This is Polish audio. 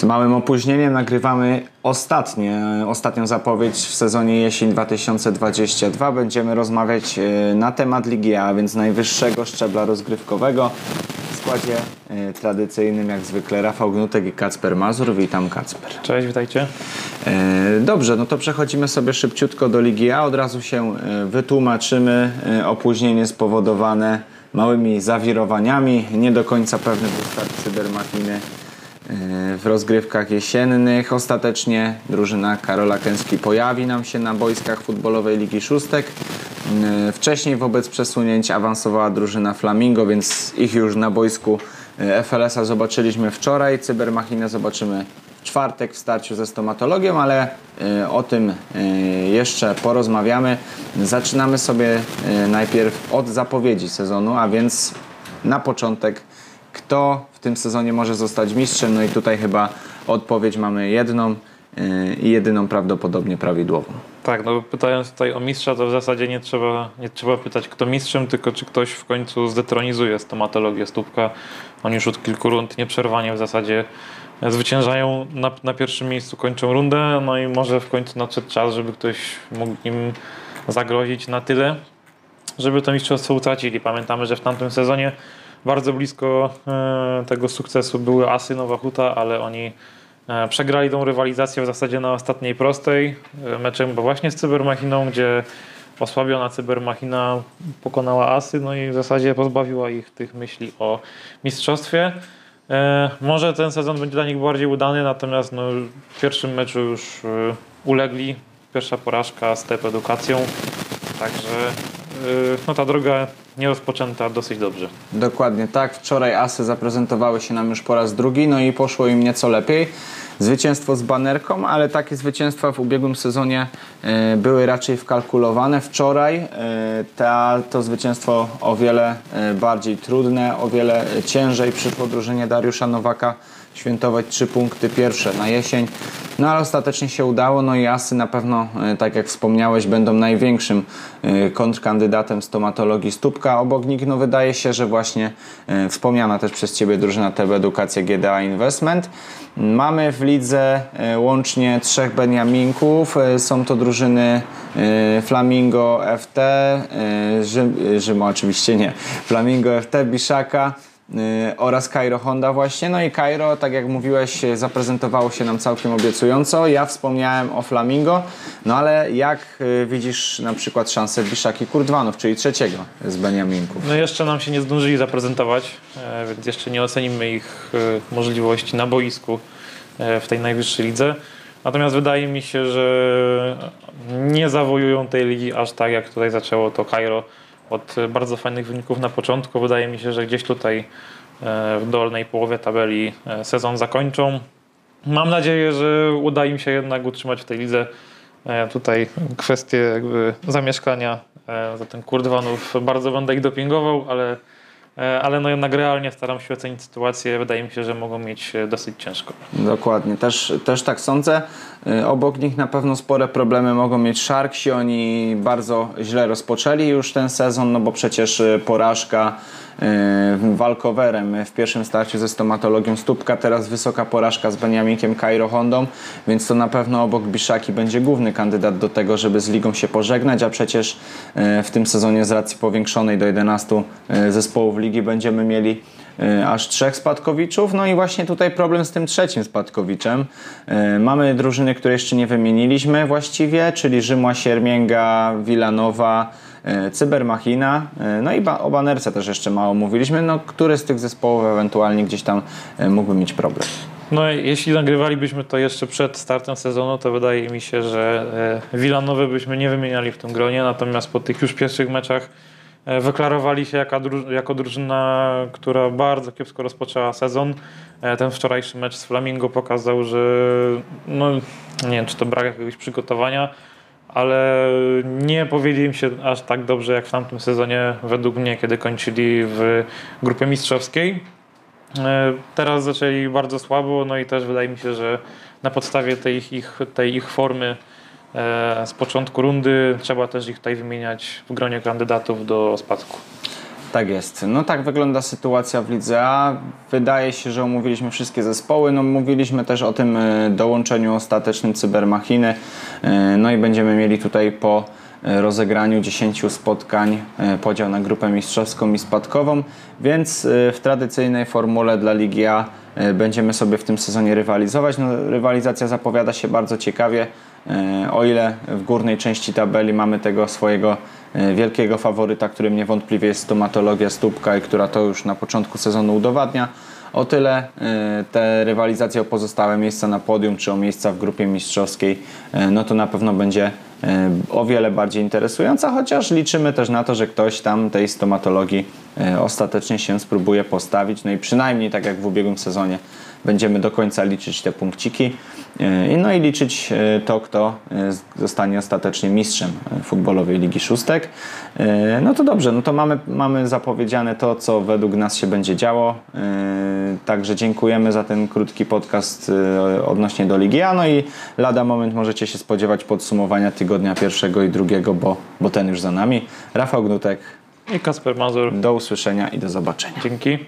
Z małym opóźnieniem nagrywamy ostatnie, ostatnią zapowiedź w sezonie jesień 2022. Będziemy rozmawiać e, na temat Ligi A, więc najwyższego szczebla rozgrywkowego. W składzie e, tradycyjnym jak zwykle Rafał Gnutek i Kacper Mazur. Witam Kacper. Cześć, witajcie. E, Dobrze, no to przechodzimy sobie szybciutko do Ligi A. Od razu się wytłumaczymy. Opóźnienie spowodowane małymi zawirowaniami. Nie do końca pewny był start Cybermachiny e, w rozgrywkach jesiennych. Ostatecznie drużyna Karola Kęski pojawi nam się na boiskach futbolowej Ligi Szóstek. E, Wcześniej wobec przesunięć awansowała drużyna Flamingo, więc ich już na boisku e, FLS-a zobaczyliśmy wczoraj. Cybermachinę zobaczymy w czwartek w starciu ze stomatologią, ale e, o tym e, jeszcze porozmawiamy. Zaczynamy sobie e, najpierw od zapowiedzi sezonu, a więc na początek kto tym sezonie może zostać mistrzem. No i tutaj chyba odpowiedź mamy jedną yy, i jedyną prawdopodobnie prawidłową. Tak, no pytając tutaj o mistrza, to w zasadzie nie trzeba, nie trzeba pytać kto mistrzem, tylko czy ktoś w końcu zdetronizuje stomatologię stópka. Oni już od kilku rund nieprzerwanie w zasadzie zwyciężają na, na pierwszym miejscu, kończą rundę, no i może w końcu nadszedł czas, żeby ktoś mógł im zagrozić na tyle, żeby to mistrzostwo utracili. Pamiętamy, że w tamtym sezonie bardzo blisko e, tego sukcesu były Asy Nowa Huta, ale oni e, przegrali tą rywalizację w zasadzie na ostatniej prostej e, meczem bo właśnie z Cybermachiną, gdzie osłabiona Cybermachina pokonała Asy, no i w zasadzie pozbawiła ich tych myśli o mistrzostwie. Może ten sezon będzie dla nich bardziej udany, natomiast no, w pierwszym meczu już ulegli. Pierwsza porażka z TEP edukacją, także no, ta droga nie rozpoczęta dosyć dobrze. Dokładnie tak. Wczoraj Asy zaprezentowały się nam już po raz drugi, no i poszło im nieco lepiej. Zwycięstwo z banerką, ale takie zwycięstwa w ubiegłym sezonie e, były raczej wkalkulowane. Wczoraj e, ta, to zwycięstwo o wiele e, bardziej trudne, o wiele ciężej przyszło drużynie Dariusza Nowaka świętować trzy punkty pierwsze na jesień. No ale ostatecznie się udało, no i Asy na pewno, tak jak wspomniałeś, będą największym kontrkandydatem stomatologii stópka. Obok nich no, wydaje się, że właśnie e, wspomniana też przez Ciebie drużyna TB Edukacja GDA Investment. Mamy w lidze e, łącznie trzech Beniaminków. E, Są to drużyny Flamingo FT, Rzym, e, Rzymu oczywiście nie, Flamingo FT, Biszaka y, oraz Cairo Honda właśnie. No i Cairo, tak jak mówiłeś, y, zaprezentowało się nam całkiem obiecująco. Ja wspomniałem o Flamingo, no ale jak y, widzisz na przykład szansę Biszaki Kurdwanów, czyli trzeciego z Beniaminków? No jeszcze nam się nie zdążyli zaprezentować, e, więc jeszcze nie ocenimy ich e, możliwości na boisku e, w tej najwyższej lidze. Natomiast wydaje mi się, że nie zawojują tej ligi aż tak, jak tutaj zaczęło to Cairo od bardzo fajnych wyników na początku. Wydaje mi się, że gdzieś tutaj e, w dolnej połowie tabeli e, sezon zakończą. Mam nadzieję, że uda im się jednak utrzymać w tej lidze. E, Tutaj kwestie jakby zamieszkania za ten Kurdwanów bardzo będę ich dopingował, ale, ale no jednak realnie staram się ocenić sytuację. Wydaje mi się, że mogą mieć e, dosyć ciężko. Dokładnie, też, też tak sądzę. Y, Obok nich na pewno spore problemy mogą mieć Sharksi. Oni bardzo źle rozpoczęli już ten sezon, no bo przecież porażka walkowerem w pierwszym starciu ze stomatologią stópka, teraz wysoka porażka z Beniaminkiem Cairo Hondą, więc to na pewno obok Biszaki będzie główny kandydat do tego, żeby z ligą się pożegnać, a przecież y, w tym sezonie z racji powiększonej do 11 y, zespołów ligi będziemy mieli aż trzech spadkowiczów. No i właśnie tutaj problem z tym trzecim spadkowiczem. Mamy drużyny, które jeszcze nie wymieniliśmy właściwie, czyli Rzymła, Siermięga, Wilanowa, Cybermachina, y, no i ba- o Banerce też jeszcze mało mówiliśmy. No, który z tych zespołów ewentualnie gdzieś tam y, mógłby mieć problem? No, jeśli nagrywalibyśmy to jeszcze przed startem sezonu, to wydaje mi się, że e, Wilanowy byśmy nie wymieniali w tym gronie, natomiast po tych już pierwszych meczach e, wyklarowali się jako, dru- jako drużyna, która bardzo kiepsko rozpoczęła sezon. E, Ten wczorajszy mecz z Flamingo pokazał, że no, nie wiem, czy to brak jakiegoś przygotowania, ale nie powiedzieli im się aż tak dobrze jak w tamtym sezonie, według mnie, kiedy kończyli w grupie mistrzowskiej. E, Teraz zaczęli bardzo słabo, no i też wydaje mi się, że na podstawie tej ich- tej ich formy e, z początku rundy trzeba też ich tutaj wymieniać w gronie kandydatów do spadku. Tak jest. No tak wygląda sytuacja w Lidze A. Wydaje się, że omówiliśmy wszystkie zespoły. No mówiliśmy też o tym e, dołączeniu ostatecznym Cybermachiny. E, No i będziemy mieli tutaj po rozegraniu 10 spotkań e, podział na grupę mistrzowską i spadkową, więc e, w tradycyjnej formule dla Ligi A e, będziemy sobie w tym sezonie rywalizować. No, rywalizacja zapowiada się bardzo ciekawie. E, O ile w górnej części tabeli mamy tego swojego e, wielkiego faworyta, którym niewątpliwie jest stomatologia stópka i która to już na początku sezonu udowadnia, o tyle e, te rywalizacje o pozostałe miejsca na podium czy o miejsca w grupie mistrzowskiej, e, no to na pewno będzie e, o wiele bardziej interesująca, chociaż liczymy też na to, że ktoś tam tej stomatologii e, ostatecznie się spróbuje postawić, no i przynajmniej tak jak w ubiegłym sezonie będziemy do końca liczyć te punkciki e, no i liczyć e, to, kto e, zostanie ostatecznie mistrzem futbolowej Ligi Szóstek. No to dobrze, no to mamy, mamy zapowiedziane to, co według nas się będzie działo. Także dziękujemy za ten krótki podcast odnośnie do Ligi A. No i lada moment możecie się spodziewać podsumowania tygodnia pierwszego i drugiego, bo, bo ten już za nami. Rafał Gnutek, I Kasper Mazur. do usłyszenia i do zobaczenia. Dzięki.